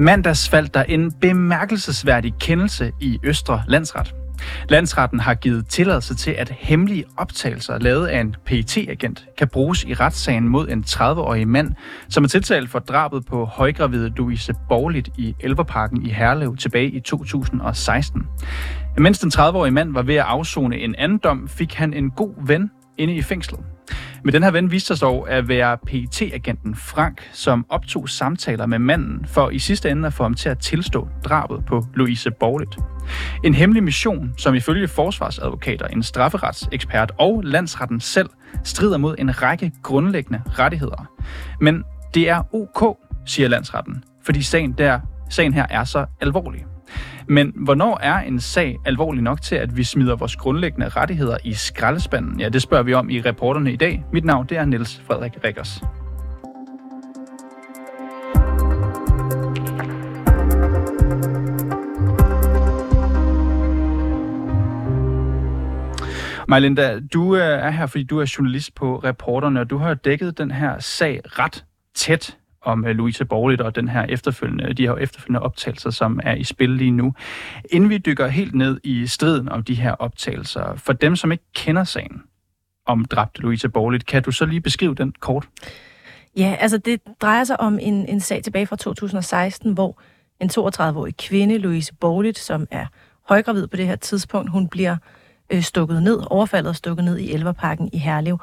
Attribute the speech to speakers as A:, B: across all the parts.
A: Mandags faldt der en bemærkelsesværdig kendelse i Østre Landsret. Landsretten har givet tilladelse til, at hemmelige optagelser lavet af en PET-agent kan bruges i retssagen mod en 30-årig mand, som er tiltalt for drabet på højgravide Louise Borlit i Elverparken i Herlev tilbage i 2016. Mens den 30-årige mand var ved at afzone en anden dom, fik han en god ven inde i fængslet. Men den her ven viste sig dog at være PET-agenten Frank, som optog samtaler med manden for i sidste ende at få ham til at tilstå drabet på Louise Borlet. En hemmelig mission, som ifølge forsvarsadvokater, en strafferetsekspert og landsretten selv strider mod en række grundlæggende rettigheder. Men det er ok, siger landsretten, fordi sagen, der, sagen her er så alvorlig. Men hvornår er en sag alvorlig nok til, at vi smider vores grundlæggende rettigheder i skraldespanden? Ja, det spørger vi om i reporterne i dag. Mit navn det er Niels Frederik Rikkers. Majlinda, du øh, er her, fordi du er journalist på reporterne, og du har dækket den her sag ret tæt om øh, Louise Borlit og den her efterfølgende, de her efterfølgende optagelser, som er i spil lige nu. Inden vi dykker helt ned i striden om de her optagelser, for dem, som ikke kender sagen om dræbte Louise Borlit, kan du så lige beskrive den kort?
B: Ja, altså det drejer sig om en, en sag tilbage fra 2016, hvor en 32-årig kvinde, Louise Borlit, som er højgravid på det her tidspunkt, hun bliver øh, stukket ned, overfaldet og stukket ned i Elverparken i Herlev,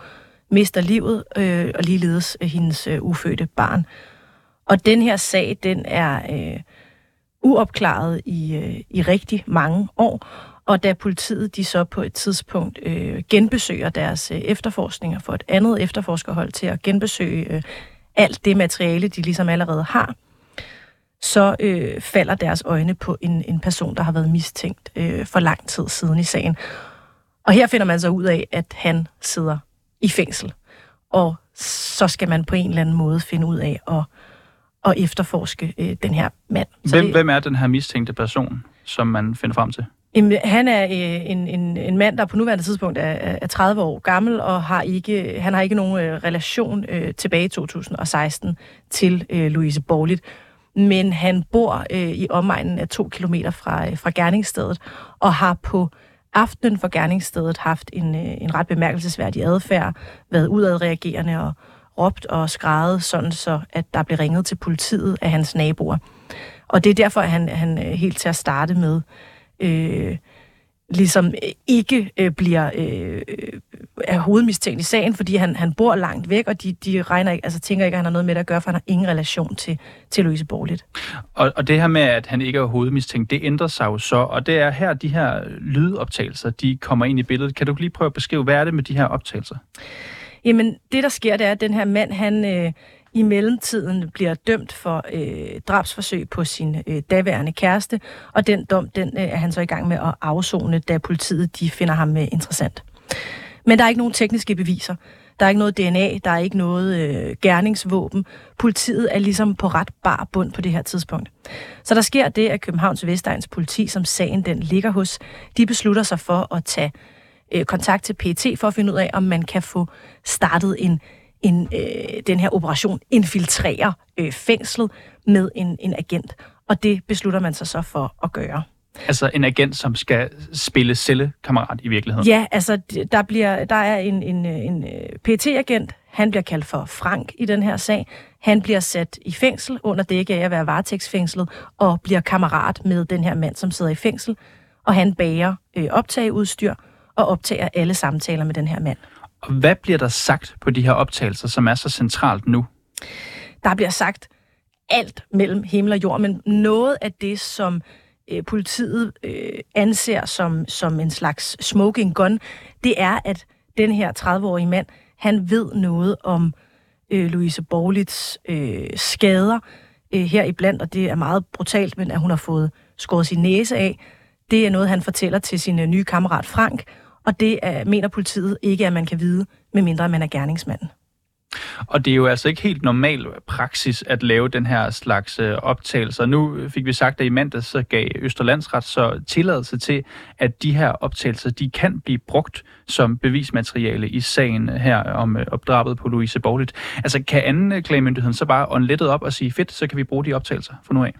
B: mister livet, øh, og ligeledes øh, hendes øh, ufødte barn. Og den her sag, den er øh, uopklaret i, øh, i rigtig mange år, og da politiet de så på et tidspunkt øh, genbesøger deres øh, efterforskninger for et andet efterforskerhold til at genbesøge øh, alt det materiale, de ligesom allerede har, så øh, falder deres øjne på en, en person, der har været mistænkt øh, for lang tid siden i sagen. Og her finder man så ud af, at han sidder i fængsel. Og så skal man på en eller anden måde finde ud af at, at efterforske øh, den her mand.
A: Så hvem, det, hvem er den her mistænkte person, som man finder frem til?
B: Jamen, han er øh, en, en, en mand, der på nuværende tidspunkt er, er 30 år gammel, og har ikke, han har ikke nogen øh, relation øh, tilbage i 2016 til øh, Louise Borlit. Men han bor øh, i omegnen af to kilometer fra, øh, fra gerningsstedet, og har på øh, aftenen for gerningsstedet haft en, øh, en ret bemærkelsesværdig adfærd, været udadreagerende og råbt og skrejet, sådan så at der blev ringet til politiet af hans naboer. Og det er derfor, at han, han øh, helt til at starte med øh, ligesom ikke øh, bliver øh, er hovedmistænkt i sagen, fordi han, han bor langt væk, og de, de regner ikke, altså tænker ikke, at han har noget med det at gøre, for han har ingen relation til, til Louise Borlit.
A: Og, og det her med, at han ikke er hovedmistænkt, det ændrer sig jo så, og det er her, de her lydoptagelser, de kommer ind i billedet. Kan du lige prøve at beskrive, hvad er det med de her optagelser?
B: Jamen, det der sker, det er, at den her mand, han øh, i mellemtiden bliver dømt for øh, drabsforsøg på sin øh, daværende kæreste, og den dom, den øh, er han så i gang med at afzone, da politiet de finder ham øh, interessant. Men der er ikke nogen tekniske beviser. Der er ikke noget DNA, der er ikke noget øh, gerningsvåben. Politiet er ligesom på ret bar bund på det her tidspunkt. Så der sker det, at Københavns Vestegns politi, som sagen den ligger hos, de beslutter sig for at tage øh, kontakt til PT for at finde ud af, om man kan få startet en, en, øh, den her operation, infiltrere øh, fængslet med en, en agent. Og det beslutter man sig så for at gøre.
A: Altså en agent, som skal spille cellekammerat i virkeligheden?
B: Ja, altså der, bliver, der er en, en, en øh, PT-agent, han bliver kaldt for Frank i den her sag. Han bliver sat i fængsel under dække af at være varetægtsfængslet, og bliver kammerat med den her mand, som sidder i fængsel. Og han bager øh, optageudstyr og optager alle samtaler med den her mand.
A: Og hvad bliver der sagt på de her optagelser, som er så centralt nu?
B: Der bliver sagt alt mellem himmel og jord, men noget af det, som øh, politiet øh, anser som, som en slags smoking gun, det er, at den her 30-årige mand, han ved noget om øh, Louise Borlits øh, skader øh, her iblandt, og det er meget brutalt, men at hun har fået skåret sin næse af. Det er noget, han fortæller til sin øh, nye kammerat Frank, og det er, mener politiet ikke, at man kan vide, medmindre man er gerningsmanden.
A: Og det er jo altså ikke helt normal praksis at lave den her slags øh, optagelser. Nu fik vi sagt, at i mandags så gav Østerlandsret så tilladelse til, at de her optagelser, de kan blive brugt som bevismateriale i sagen her om øh, opdrabet på Louise Borlit. Altså kan anden klagemyndigheden så bare åndlettet op og sige, fedt, så kan vi bruge de optagelser for nu af?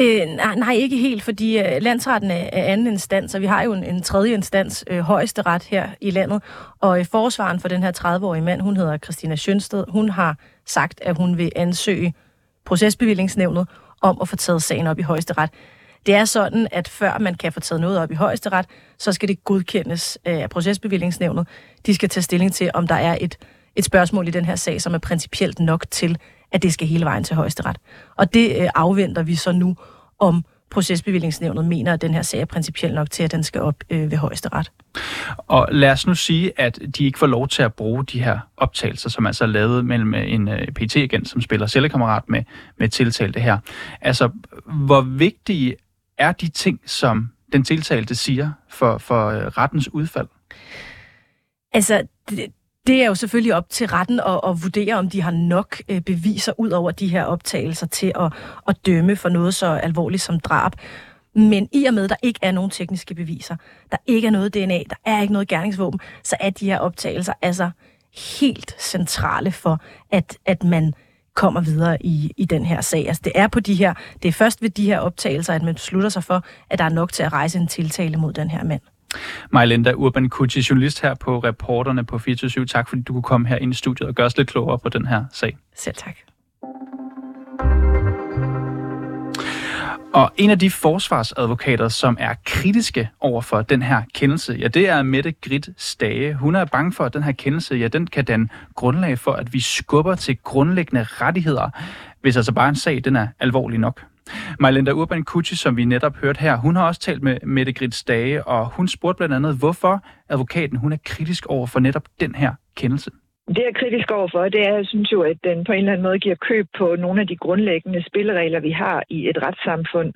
B: Øh, nej, nej, ikke helt, fordi øh, landsretten er, er anden instans, og vi har jo en, en tredje instans, øh, højeste ret her i landet. Og øh, forsvaren for den her 30-årige mand, hun hedder Christina Sjønsted, hun har sagt, at hun vil ansøge procesbevillingsnævnet om at få taget sagen op i højeste ret. Det er sådan, at før man kan få taget noget op i højeste ret, så skal det godkendes af procesbevillingsnævnet. De skal tage stilling til, om der er et, et spørgsmål i den her sag, som er principielt nok til, at det skal hele vejen til højesteret. Og det øh, afventer vi så nu, om procesbevillingsnævnet mener, at den her sag er principielt nok til, at den skal op øh, ved højesteret.
A: Og lad os nu sige, at de ikke får lov til at bruge de her optagelser, som altså er lavet mellem øh, en øh, PT-agent, som spiller cellekammerat med, med tiltalte her. Altså, hvor vigtige er de ting, som den tiltalte siger for, for øh, rettens udfald?
B: Altså, det, det er jo selvfølgelig op til retten at, at vurdere, om de har nok øh, beviser ud over de her optagelser til at, at dømme for noget så alvorligt som drab. Men i og med, at der ikke er nogen tekniske beviser, der ikke er noget DNA, der er ikke noget gerningsvåben, så er de her optagelser altså helt centrale for, at, at man kommer videre i, i den her sag. Altså det er på de her, det er først ved de her optagelser, at man beslutter sig for, at der er nok til at rejse en tiltale mod den her mand.
A: Majlinda Urban Kucci, journalist her på Reporterne på 24 Tak fordi du kunne komme her ind i studiet og gøre os lidt klogere på den her sag.
B: Selv tak.
A: Og en af de forsvarsadvokater, som er kritiske over for den her kendelse, ja, det er Mette Grit Stage. Hun er bange for, at den her kendelse, ja, den kan danne grundlag for, at vi skubber til grundlæggende rettigheder, hvis altså bare en sag, den er alvorlig nok. Majlinda Urban Kucci, som vi netop hørte her, hun har også talt med Mette Grits Dage, og hun spurgte blandt andet, hvorfor advokaten hun er kritisk over for netop den her kendelse.
C: Det jeg er kritisk overfor, det er, jeg synes jo, at den på en eller anden måde giver køb på nogle af de grundlæggende spilleregler, vi har i et retssamfund.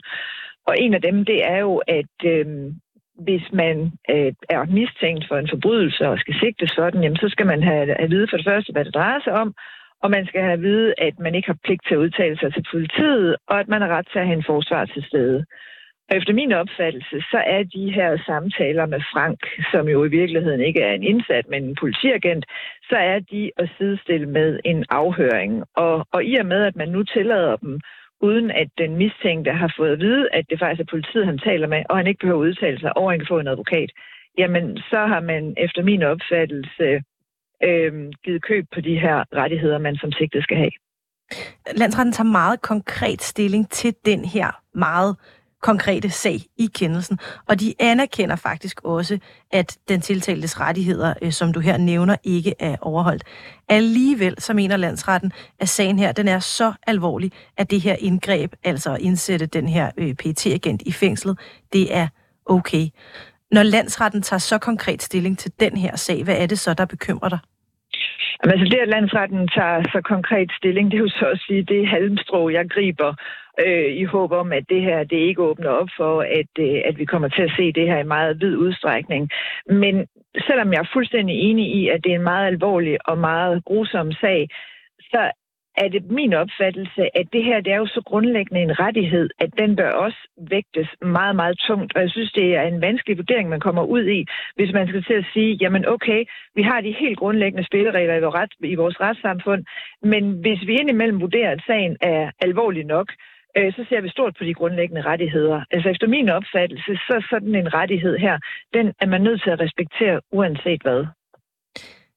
C: Og en af dem, det er jo, at øh, hvis man øh, er mistænkt for en forbrydelse og skal sigtes for den, jamen, så skal man have at vide for det første, hvad det drejer sig om, og man skal have at vide, at man ikke har pligt til at udtale sig til politiet, og at man har ret til at have en forsvar til stede. Og efter min opfattelse, så er de her samtaler med Frank, som jo i virkeligheden ikke er en indsat, men en politiagent, så er de at sidestille med en afhøring. Og, og i og med, at man nu tillader dem, uden at den mistænkte har fået at vide, at det faktisk er politiet, han taler med, og han ikke behøver at udtale sig, og han kan få en advokat, jamen så har man efter min opfattelse øh, givet køb på de her rettigheder, man som sigtet skal have.
B: Landsretten tager meget konkret stilling til den her meget konkrete sag i kendelsen, og de anerkender faktisk også, at den tiltaltes rettigheder, øh, som du her nævner, ikke er overholdt. Alligevel så mener landsretten, at sagen her den er så alvorlig, at det her indgreb, altså at indsætte den her øh, PT-agent i fængslet, det er okay. Når landsretten tager så konkret stilling til den her sag, hvad er det så, der bekymrer dig?
C: Jamen, altså det, at landsretten tager så konkret stilling, det er jo så at sige, det er halmstrå, jeg griber øh, i håb om, at det her det ikke åbner op for, at, øh, at vi kommer til at se det her i meget vid udstrækning. Men selvom jeg er fuldstændig enig i, at det er en meget alvorlig og meget grusom sag, så er det min opfattelse, at det her det er jo så grundlæggende en rettighed, at den bør også vægtes meget, meget tungt. Og jeg synes, det er en vanskelig vurdering, man kommer ud i, hvis man skal til at sige, jamen okay, vi har de helt grundlæggende spilleregler i vores, ret, i vores retssamfund, men hvis vi indimellem vurderer, at sagen er alvorlig nok, øh, så ser vi stort på de grundlæggende rettigheder. Altså efter min opfattelse, så sådan en rettighed her, den er man nødt til at respektere uanset hvad.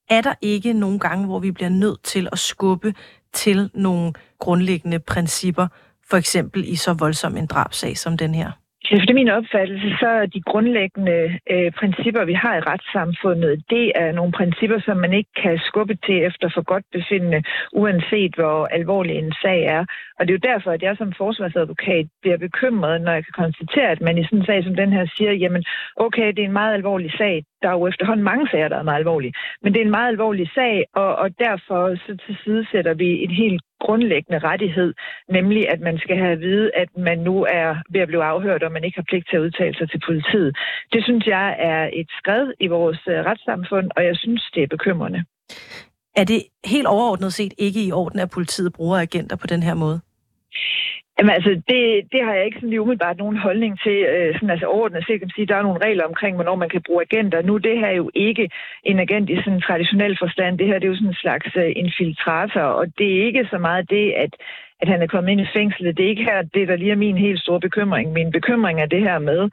B: Er der ikke nogle gange, hvor vi bliver nødt til at skubbe til nogle grundlæggende principper, for eksempel i så voldsom en drabsag som den her?
C: Efter min opfattelse, så er de grundlæggende øh, principper, vi har i retssamfundet, det er nogle principper, som man ikke kan skubbe til efter for godt befindende, uanset hvor alvorlig en sag er. Og det er jo derfor, at jeg som forsvarsadvokat bliver bekymret, når jeg kan konstatere, at man i sådan en sag som den her siger, jamen okay, det er en meget alvorlig sag. Der er jo efterhånden mange sager, der er meget alvorlige. Men det er en meget alvorlig sag, og, og derfor så til side sætter vi en helt grundlæggende rettighed, nemlig at man skal have at vide, at man nu er ved at blive afhørt, og man ikke har pligt til at udtale sig til politiet. Det synes jeg er et skridt i vores øh, retssamfund, og jeg synes, det er bekymrende.
B: Er det helt overordnet set ikke i orden, at politiet bruger agenter på den her måde?
C: Jamen altså, det, det har jeg ikke sådan lige umiddelbart nogen holdning til. Øh, sådan, altså overordnet set kan man sige, der er nogle regler omkring, hvornår man kan bruge agenter. Nu det her er jo ikke en agent i sådan en traditionel forstand. Det her det er jo sådan en slags øh, infiltrator, og det er ikke så meget det, at, at han er kommet ind i fængslet. Det er ikke her, det der lige er min helt store bekymring. Min bekymring er det her med,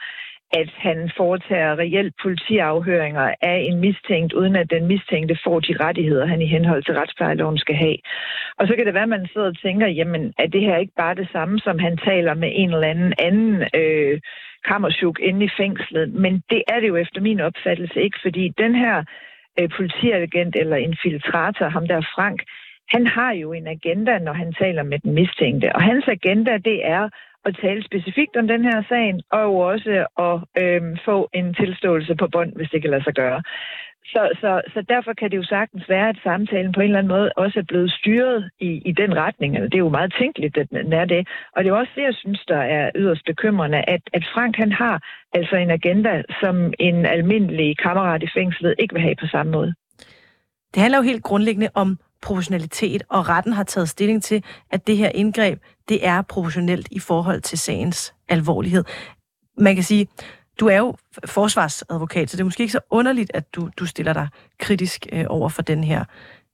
C: at han foretager reelt politiafhøringer af en mistænkt, uden at den mistænkte får de rettigheder, han i henhold til retsplejeloven skal have. Og så kan det være, at man sidder og tænker, jamen er det her ikke bare det samme, som han taler med en eller anden anden øh, kammersjuk inde i fængslet? Men det er det jo efter min opfattelse ikke, fordi den her øh, politiagent eller infiltrator, ham der Frank, han har jo en agenda, når han taler med den mistænkte. Og hans agenda, det er at tale specifikt om den her sag, og også at øh, få en tilståelse på bånd, hvis det kan lade sig gøre. Så, så, så derfor kan det jo sagtens være, at samtalen på en eller anden måde også er blevet styret i, i den retning. Altså, det er jo meget tænkeligt, at den er det. Og det er også det, jeg synes, der er yderst bekymrende, at, at Frank han har altså en agenda, som en almindelig kammerat i fængslet ikke vil have på samme måde.
B: Det handler jo helt grundlæggende om proportionalitet, og retten har taget stilling til, at det her indgreb, det er proportionelt i forhold til sagens alvorlighed. Man kan sige, du er jo forsvarsadvokat, så det er måske ikke så underligt, at du, du stiller dig kritisk øh, over for den her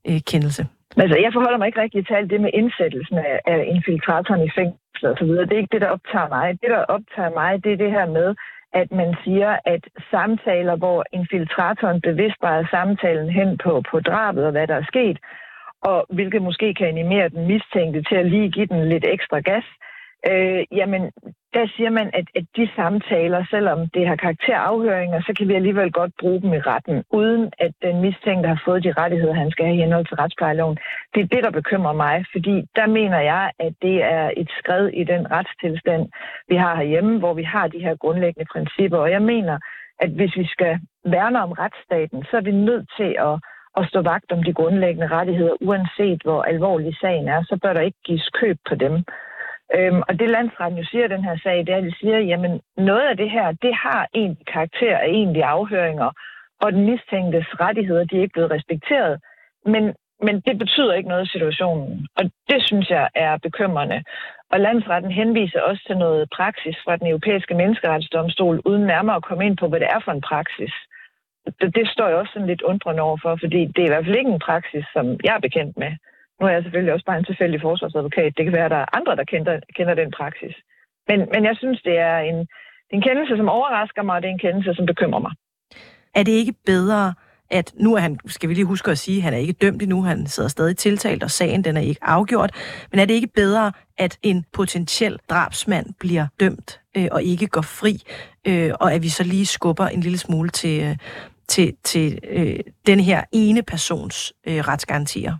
B: øh, kendelse.
C: Altså, jeg forholder mig ikke rigtig til alt det med indsættelsen af, af infiltratoren i fængsel og så videre. Det er ikke det, der optager mig. Det, der optager mig, det er det her med, at man siger, at samtaler, hvor infiltratoren bevidst drejer samtalen hen på, på drabet og hvad der er sket, og hvilket måske kan animere den mistænkte til at lige give den lidt ekstra gas, øh, jamen der siger man, at, at de samtaler, selvom det har karakter afhøringer, så kan vi alligevel godt bruge dem i retten, uden at den mistænkte har fået de rettigheder, han skal have i henhold til retsplejeloven. Det er det, der bekymrer mig, fordi der mener jeg, at det er et skred i den retstilstand, vi har herhjemme, hvor vi har de her grundlæggende principper. Og jeg mener, at hvis vi skal værne om retsstaten, så er vi nødt til at at stå vagt om de grundlæggende rettigheder, uanset hvor alvorlig sagen er, så bør der ikke gives køb på dem. Øhm, og det landsretten jo siger den her sag, det er, at de siger, jamen noget af det her, det har egentlig karakter af egentlige afhøringer, og den mistænktes rettigheder, de er ikke blevet respekteret. Men, men det betyder ikke noget i situationen, og det synes jeg er bekymrende. Og landsretten henviser også til noget praksis fra den europæiske menneskeretsdomstol, uden nærmere at komme ind på, hvad det er for en praksis det, det står jeg også sådan lidt undrende over for, fordi det er i hvert fald ikke en praksis, som jeg er bekendt med. Nu er jeg selvfølgelig også bare en tilfældig forsvarsadvokat. Det kan være, at der er andre, der kender, kender den praksis. Men, men jeg synes, det er en, en kendelse, som overrasker mig, og det er en kendelse, som bekymrer mig.
B: Er det ikke bedre, at nu er han, skal vi lige huske at sige, at han er ikke dømt endnu, han sidder stadig tiltalt, og sagen den er ikke afgjort. Men er det ikke bedre, at en potentiel drabsmand bliver dømt øh, og ikke går fri, øh, og at vi så lige skubber en lille smule til, øh, til, til øh, den her ene persons øh, retsgarantier?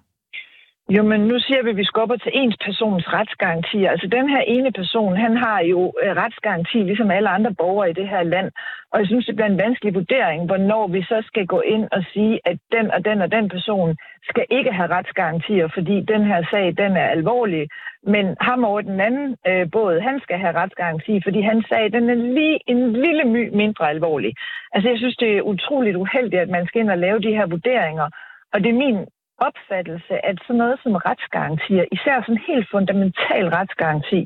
C: Jo, men nu siger vi, at vi skubber til ens persons retsgarantier. Altså den her ene person, han har jo øh, retsgaranti, ligesom alle andre borgere i det her land. Og jeg synes, det bliver en vanskelig vurdering, hvornår vi så skal gå ind og sige, at den og den og den person skal ikke have retsgarantier, fordi den her sag, den er alvorlig. Men ham over den anden øh, båd, han skal have retsgaranti, fordi han sag, den er lige en lille my mindre alvorlig. Altså jeg synes, det er utroligt uheldigt, at man skal ind og lave de her vurderinger. Og det er min opfattelse, at sådan noget som retsgarantier, især sådan en helt fundamental retsgaranti,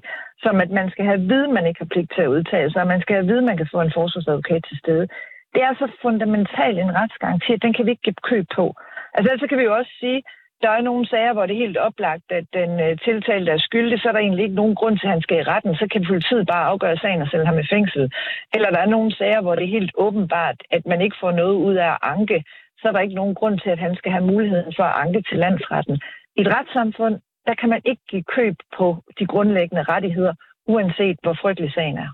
C: som at man skal have at vide, man ikke har pligt til at udtale sig, og man skal have at vide, man kan få en forsvarsadvokat til stede. Det er så fundamentalt en retsgaranti, at den kan vi ikke give køb på. Altså, så kan vi jo også sige, der er nogle sager, hvor det er helt oplagt, at den øh, tiltalte er skyldig, så er der egentlig ikke nogen grund til, at han skal i retten. Så kan politiet bare afgøre sagen og sende ham i fængsel. Eller der er nogle sager, hvor det er helt åbenbart, at man ikke får noget ud af at anke så er der ikke nogen grund til, at han skal have muligheden for at anke til landsretten. I et retssamfund, der kan man ikke give køb på de grundlæggende rettigheder, uanset hvor frygtelig sagen er.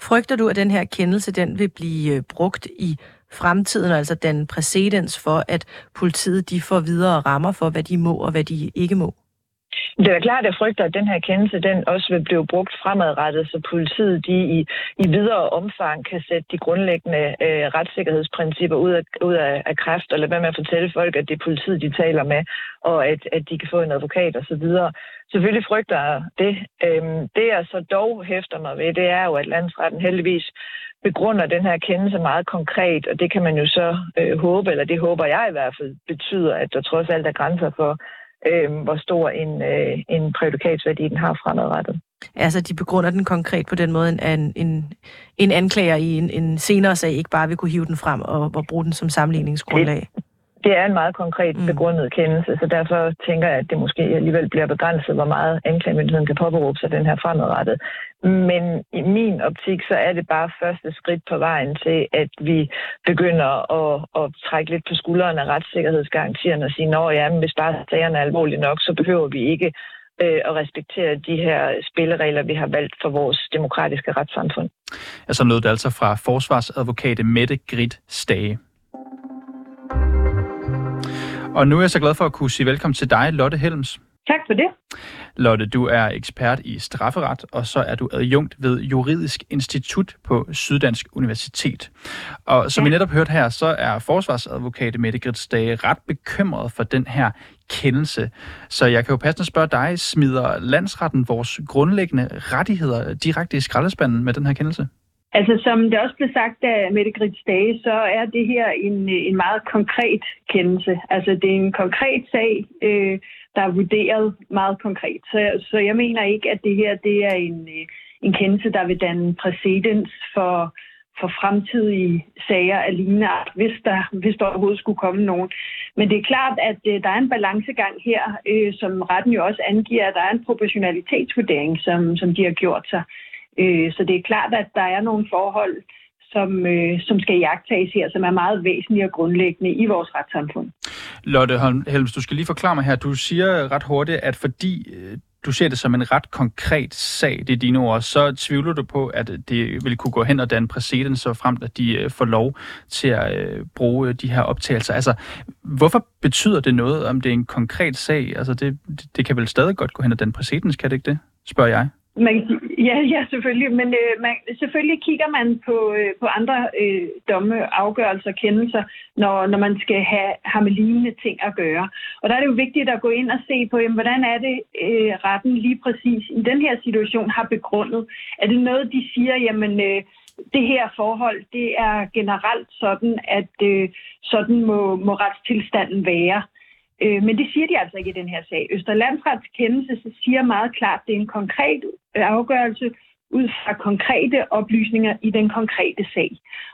B: Frygter du, at den her kendelse den vil blive øh, brugt i fremtiden, altså den præcedens for, at politiet de får videre rammer for, hvad de må og hvad de ikke må?
C: Det er klart, at jeg frygter, at den her kendelse den også vil blive brugt fremadrettet, så politiet de i, i videre omfang kan sætte de grundlæggende øh, retssikkerhedsprincipper ud af, ud af, af kræft, og lade være med at fortælle folk, at det er politiet, de taler med, og at, at de kan få en advokat osv. Selvfølgelig frygter jeg det. Øhm, det, jeg så dog hæfter mig ved, det er jo, at landsretten heldigvis begrunder den her kendelse meget konkret, og det kan man jo så øh, håbe, eller det håber jeg i hvert fald, betyder, at der trods alt er grænser for, øh, hvor stor en, øh, en prædikatsværdi den har fremadrettet.
B: Altså, de begrunder den konkret på den måde, at en, en, en anklager i en, en senere sag ikke bare vil kunne hive den frem og, og bruge den som sammenligningsgrundlag.
C: Det, det er en meget konkret mm. begrundet kendelse, så derfor tænker jeg, at det måske alligevel bliver begrænset, hvor meget anklagemyndigheden kan påberåbe sig den her fremadrettet. Men i min optik, så er det bare første skridt på vejen til, at vi begynder at, at trække lidt på skulderen af retssikkerhedsgarantierne og sige, at ja, hvis bare sagerne er alvorlige nok, så behøver vi ikke øh, at respektere de her spilleregler, vi har valgt for vores demokratiske retssamfund.
A: Altså lød det altså fra forsvarsadvokat Mette Grit Stage. Og nu er jeg så glad for at kunne sige velkommen til dig, Lotte Helms.
D: Tak for det.
A: Lotte, du er ekspert i strafferet, og så er du adjunkt ved Juridisk Institut på Syddansk Universitet. Og som ja. vi netop hørte her, så er forsvarsadvokat Mette Gritsdage ret bekymret for den her kendelse. Så jeg kan jo passende spørge dig, smider landsretten vores grundlæggende rettigheder direkte i skraldespanden med den her kendelse?
D: Altså, som det også blev sagt af Mette Grits Dage, så er det her en, øh, en meget konkret kendelse. Altså, det er en konkret sag, øh, der er vurderet meget konkret. Så, så jeg mener ikke, at det her det er en, øh, en kendelse, der vil danne præcedens for, for fremtidige sager af lignende art, hvis der, hvis der overhovedet skulle komme nogen. Men det er klart, at øh, der er en balancegang her, øh, som retten jo også angiver, at der er en proportionalitetsvurdering, som, som de har gjort sig. Øh, Øh, så det er klart, at der er nogle forhold, som, øh, som skal jagtages her, som er meget væsentlige og grundlæggende i vores retssamfund.
A: Lotte Helms, du skal lige forklare mig her. Du siger ret hurtigt, at fordi øh, du ser det som en ret konkret sag, det er dine ord, så tvivler du på, at det vil kunne gå hen og danne præcedens, så frem at de øh, får lov til at bruge de her optagelser. Altså, hvorfor betyder det noget, om det er en konkret sag? Altså, det, det kan vel stadig godt gå hen og danne præcedens, kan det ikke det? Spørger jeg.
D: Man, ja, ja, selvfølgelig. Men øh, man, selvfølgelig kigger man på, øh, på andre øh, domme, afgørelser, kendelser, når, når man skal have, have med lignende ting at gøre. Og der er det jo vigtigt at gå ind og se på, jamen, hvordan er det, øh, retten lige præcis i den her situation har begrundet. Er det noget, de siger, jamen, øh, det her forhold, det er generelt sådan, at øh, sådan må, må retstilstanden være. Øh, men det siger de altså ikke i den her sag. Østerlandsrets kendelse siger meget klart, at det er en konkret øh, afgørelse ud fra konkrete oplysninger i den konkrete sag.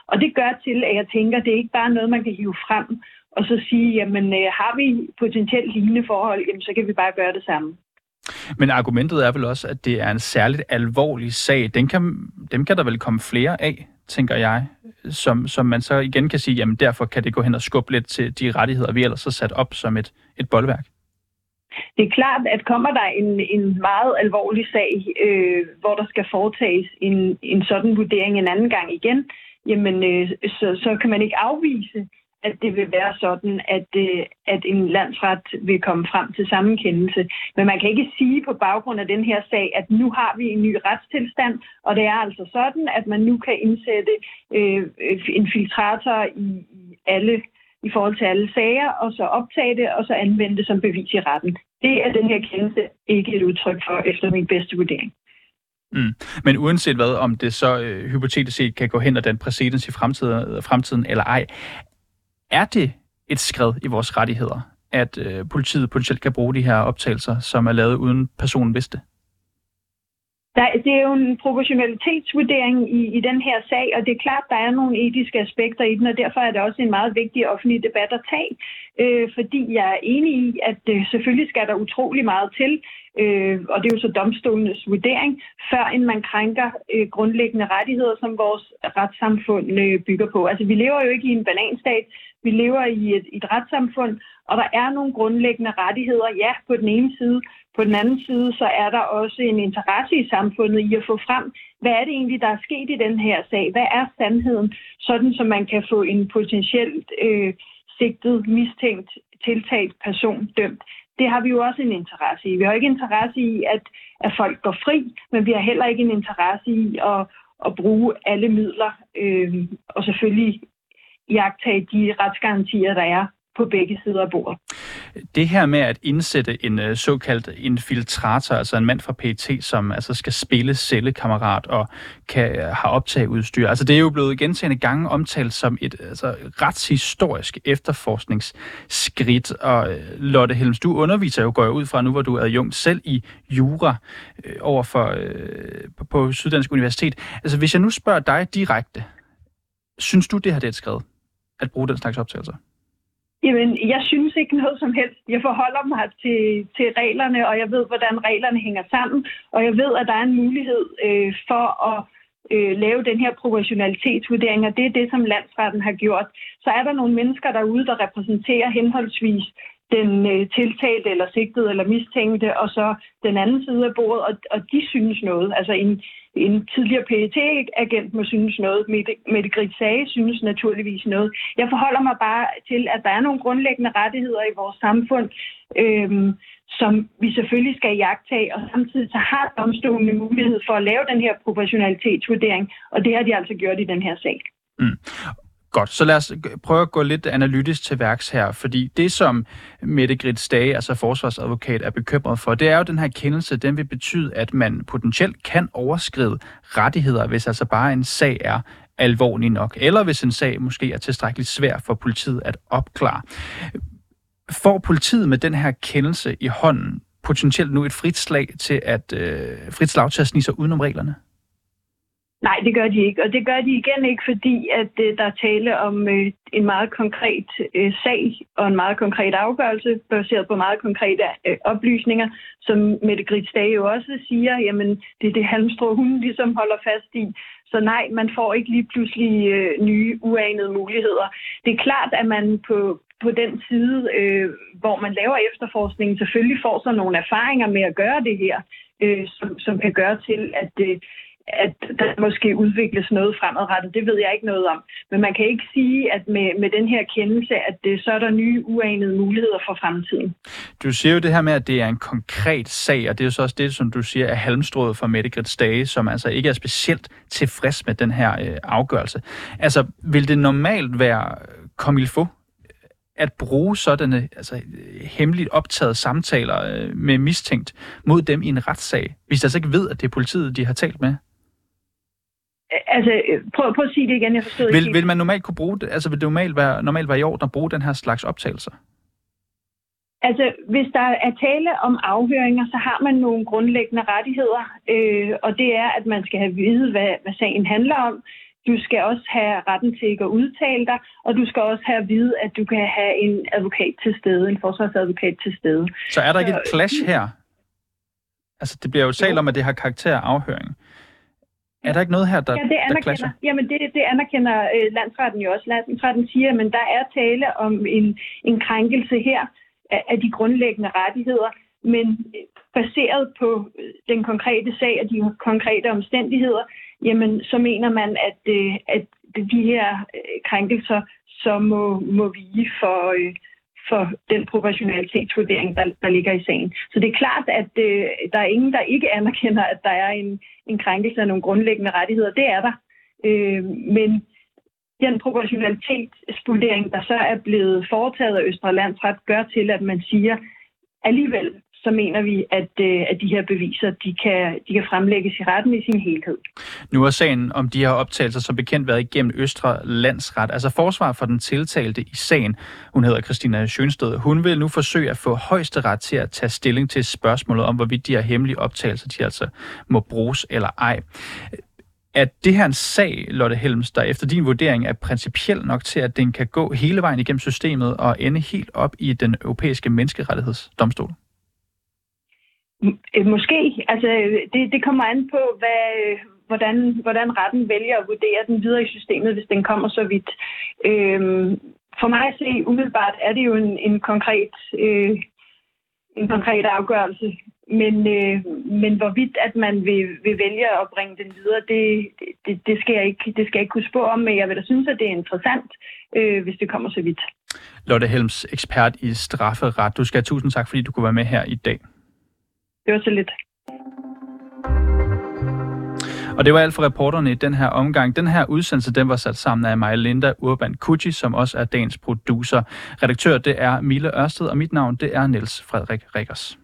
D: Og det gør til, at jeg tænker, at det er ikke bare noget, man kan hive frem og så sige, jamen øh, har vi potentielt lignende forhold, jamen, så kan vi bare gøre det samme.
A: Men argumentet er vel også, at det er en særligt alvorlig sag. Den kan, dem kan der vel komme flere af, tænker jeg som, som man så igen kan sige, jamen derfor kan det gå hen og skubbe lidt til de rettigheder, vi ellers har sat op som et, et boldværk.
D: Det er klart, at kommer der en, en meget alvorlig sag, øh, hvor der skal foretages en, en sådan vurdering en anden gang igen, jamen øh, så, så kan man ikke afvise, at det vil være sådan, at, øh, at en landsret vil komme frem til samme kendelse. Men man kan ikke sige på baggrund af den her sag, at nu har vi en ny retstilstand, og det er altså sådan, at man nu kan indsætte øh, en filtrator i, i alle i forhold til alle sager, og så optage det, og så anvende det som bevis i retten. Det er den her kendelse ikke et udtryk for, efter min bedste vurdering.
A: Mm. Men uanset hvad, om det så øh, hypotetisk set kan gå hen og den præcedens i fremtiden, fremtiden eller ej, er det et skridt i vores rettigheder, at øh, politiet potentielt kan bruge de her optagelser, som er lavet uden personen vidste?
D: Der, det er jo en proportionalitetsvurdering i, i den her sag, og det er klart, der er nogle etiske aspekter i den, og derfor er det også en meget vigtig offentlig debat at tage, øh, fordi jeg er enig i, at øh, selvfølgelig skal der utrolig meget til, øh, og det er jo så domstolenes vurdering, før end man krænker øh, grundlæggende rettigheder, som vores retssamfund øh, bygger på. Altså vi lever jo ikke i en bananstat, vi lever i et, et retssamfund, og der er nogle grundlæggende rettigheder, ja, på den ene side. På den anden side, så er der også en interesse i samfundet i at få frem, hvad er det egentlig, der er sket i den her sag? Hvad er sandheden? Sådan, så man kan få en potentielt øh, sigtet, mistænkt, tiltalt person dømt. Det har vi jo også en interesse i. Vi har ikke interesse i, at, at folk går fri, men vi har heller ikke en interesse i at, at bruge alle midler, øh, og selvfølgelig jagtage de retsgarantier, der er på begge sider af bordet.
A: Det her med at indsætte en uh, såkaldt infiltrator, altså en mand fra PT, som altså skal spille cellekammerat og kan øh, har have optageudstyr, altså det er jo blevet gentagende gange omtalt som et altså, retshistorisk efterforskningsskridt. Og øh, Lotte Helms, du underviser jo, går jeg ud fra nu, hvor du er adjunkt selv i jura overfor, over for, på Syddansk Universitet. Altså hvis jeg nu spørger dig direkte, synes du, det her det er et skridt at bruge den slags optagelser?
D: Jamen, jeg synes ikke noget som helst. Jeg forholder mig til, til reglerne, og jeg ved, hvordan reglerne hænger sammen, og jeg ved, at der er en mulighed øh, for at øh, lave den her proportionalitetsvurdering, og det er det, som landsretten har gjort. Så er der nogle mennesker derude, der repræsenterer henholdsvis den øh, tiltalte eller sigtede eller mistænkte, og så den anden side af bordet, og, og de synes noget. Altså en, en tidligere PET-agent må synes noget, Mette Grit Sage synes naturligvis noget. Jeg forholder mig bare til, at der er nogle grundlæggende rettigheder i vores samfund, øhm, som vi selvfølgelig skal jagtage, og samtidig så har domstolen mulighed for at lave den her proportionalitetsvurdering, og det har de altså gjort i den her sag. Mm.
A: Godt, så lad os prøve at gå lidt analytisk til værks her, fordi det, som Mette Grit Stage, altså forsvarsadvokat, er bekymret for, det er jo den her kendelse, den vil betyde, at man potentielt kan overskride rettigheder, hvis altså bare en sag er alvorlig nok, eller hvis en sag måske er tilstrækkeligt svær for politiet at opklare. Får politiet med den her kendelse i hånden potentielt nu et frit slag til at, øh, frit slag til at snige sig udenom reglerne?
D: Nej, det gør de ikke. Og det gør de igen ikke, fordi at øh, der er tale om øh, en meget konkret øh, sag og en meget konkret afgørelse, baseret på meget konkrete øh, oplysninger, som Mette Grits Dage jo også siger, jamen det er det halmstrå, hun ligesom holder fast i. Så nej, man får ikke lige pludselig øh, nye uanede muligheder. Det er klart, at man på, på den side, øh, hvor man laver efterforskningen, selvfølgelig får så nogle erfaringer med at gøre det her, øh, som, som kan gøre til, at øh, at der måske udvikles noget fremadrettet. Det ved jeg ikke noget om. Men man kan ikke sige, at med, med den her kendelse, at det, så er der nye uanede muligheder for fremtiden.
A: Du siger jo det her med, at det er en konkret sag, og det er jo så også det, som du siger, er halmstrået for Mette Grits Dage, som altså ikke er specielt tilfreds med den her øh, afgørelse. Altså, vil det normalt være øh, komilfo at bruge sådanne altså, øh, hemmeligt optaget samtaler øh, med mistænkt mod dem i en retssag, hvis de altså ikke ved, at det er politiet, de har talt med?
D: Altså, prøv, prøv at sige det igen, jeg forstod
A: vil, ikke. Vil man normalt kunne bruge det? Altså, vil det normalt være, normalt være i orden at bruge den her slags optagelser?
D: Altså, hvis der er tale om afhøringer, så har man nogle grundlæggende rettigheder, øh, og det er, at man skal have vide, hvad, hvad sagen handler om. Du skal også have retten til ikke at udtale dig, og du skal også have at vide, at du kan have en advokat til stede, en forsvarsadvokat til stede.
A: Så er der ikke et clash her? Altså, det bliver jo talt om, at det har karakter af afhøring. Er der ikke noget her, der
D: Ja, det anerkender,
A: der
D: jamen det, det anerkender øh, landsretten jo også. Landsretten siger, at der er tale om en, en krænkelse her af, af de grundlæggende rettigheder, men øh, baseret på øh, den konkrete sag og de konkrete omstændigheder, jamen så mener man, at, øh, at de her øh, krænkelser så må, må vige for, øh, for den proportionalitetsvurdering, der, der ligger i sagen. Så det er klart, at øh, der er ingen, der ikke anerkender, at der er en, en krænkelse af nogle grundlæggende rettigheder. Det er der. Øh, men den proportionalitetsvurdering, der så er blevet foretaget af Østre Landsret, gør til, at man siger, alligevel så mener vi, at, øh, at de her beviser de kan, de kan fremlægges i retten i sin helhed.
A: Nu har sagen om de her optagelser som bekendt været igennem Østre Landsret. Altså forsvar for den tiltalte i sagen, hun hedder Christina Sjønsted, hun vil nu forsøge at få højesteret til at tage stilling til spørgsmålet om, hvorvidt de her hemmelige optagelser de altså må bruges eller ej. Er det her en sag, Lotte Helms, der efter din vurdering er principiel nok til, at den kan gå hele vejen igennem systemet og ende helt op i den europæiske menneskerettighedsdomstol?
D: Øh, måske. Altså, det, det kommer an på, hvad, øh, hvordan, hvordan retten vælger at vurdere den videre i systemet, hvis den kommer så vidt. Øhm, for mig at se, umiddelbart er det jo en, en konkret øh, en konkret afgørelse. Men, øh, men hvorvidt at man vil, vil vælge at bringe den videre, det, det, det, skal jeg ikke, det skal jeg ikke kunne spå om, men jeg vil da synes, at det er interessant, øh, hvis det kommer så vidt.
A: Lotte Helms, ekspert i strafferet. Du skal have tusind tak, fordi du kunne være med her i dag.
D: Det var så lidt.
A: Og det var alt for reporterne i den her omgang. Den her udsendelse, den var sat sammen af mig, Linda Urban Kucci, som også er dagens producer. Redaktør, det er Mille Ørsted, og mit navn, det er Niels Frederik Rikkers.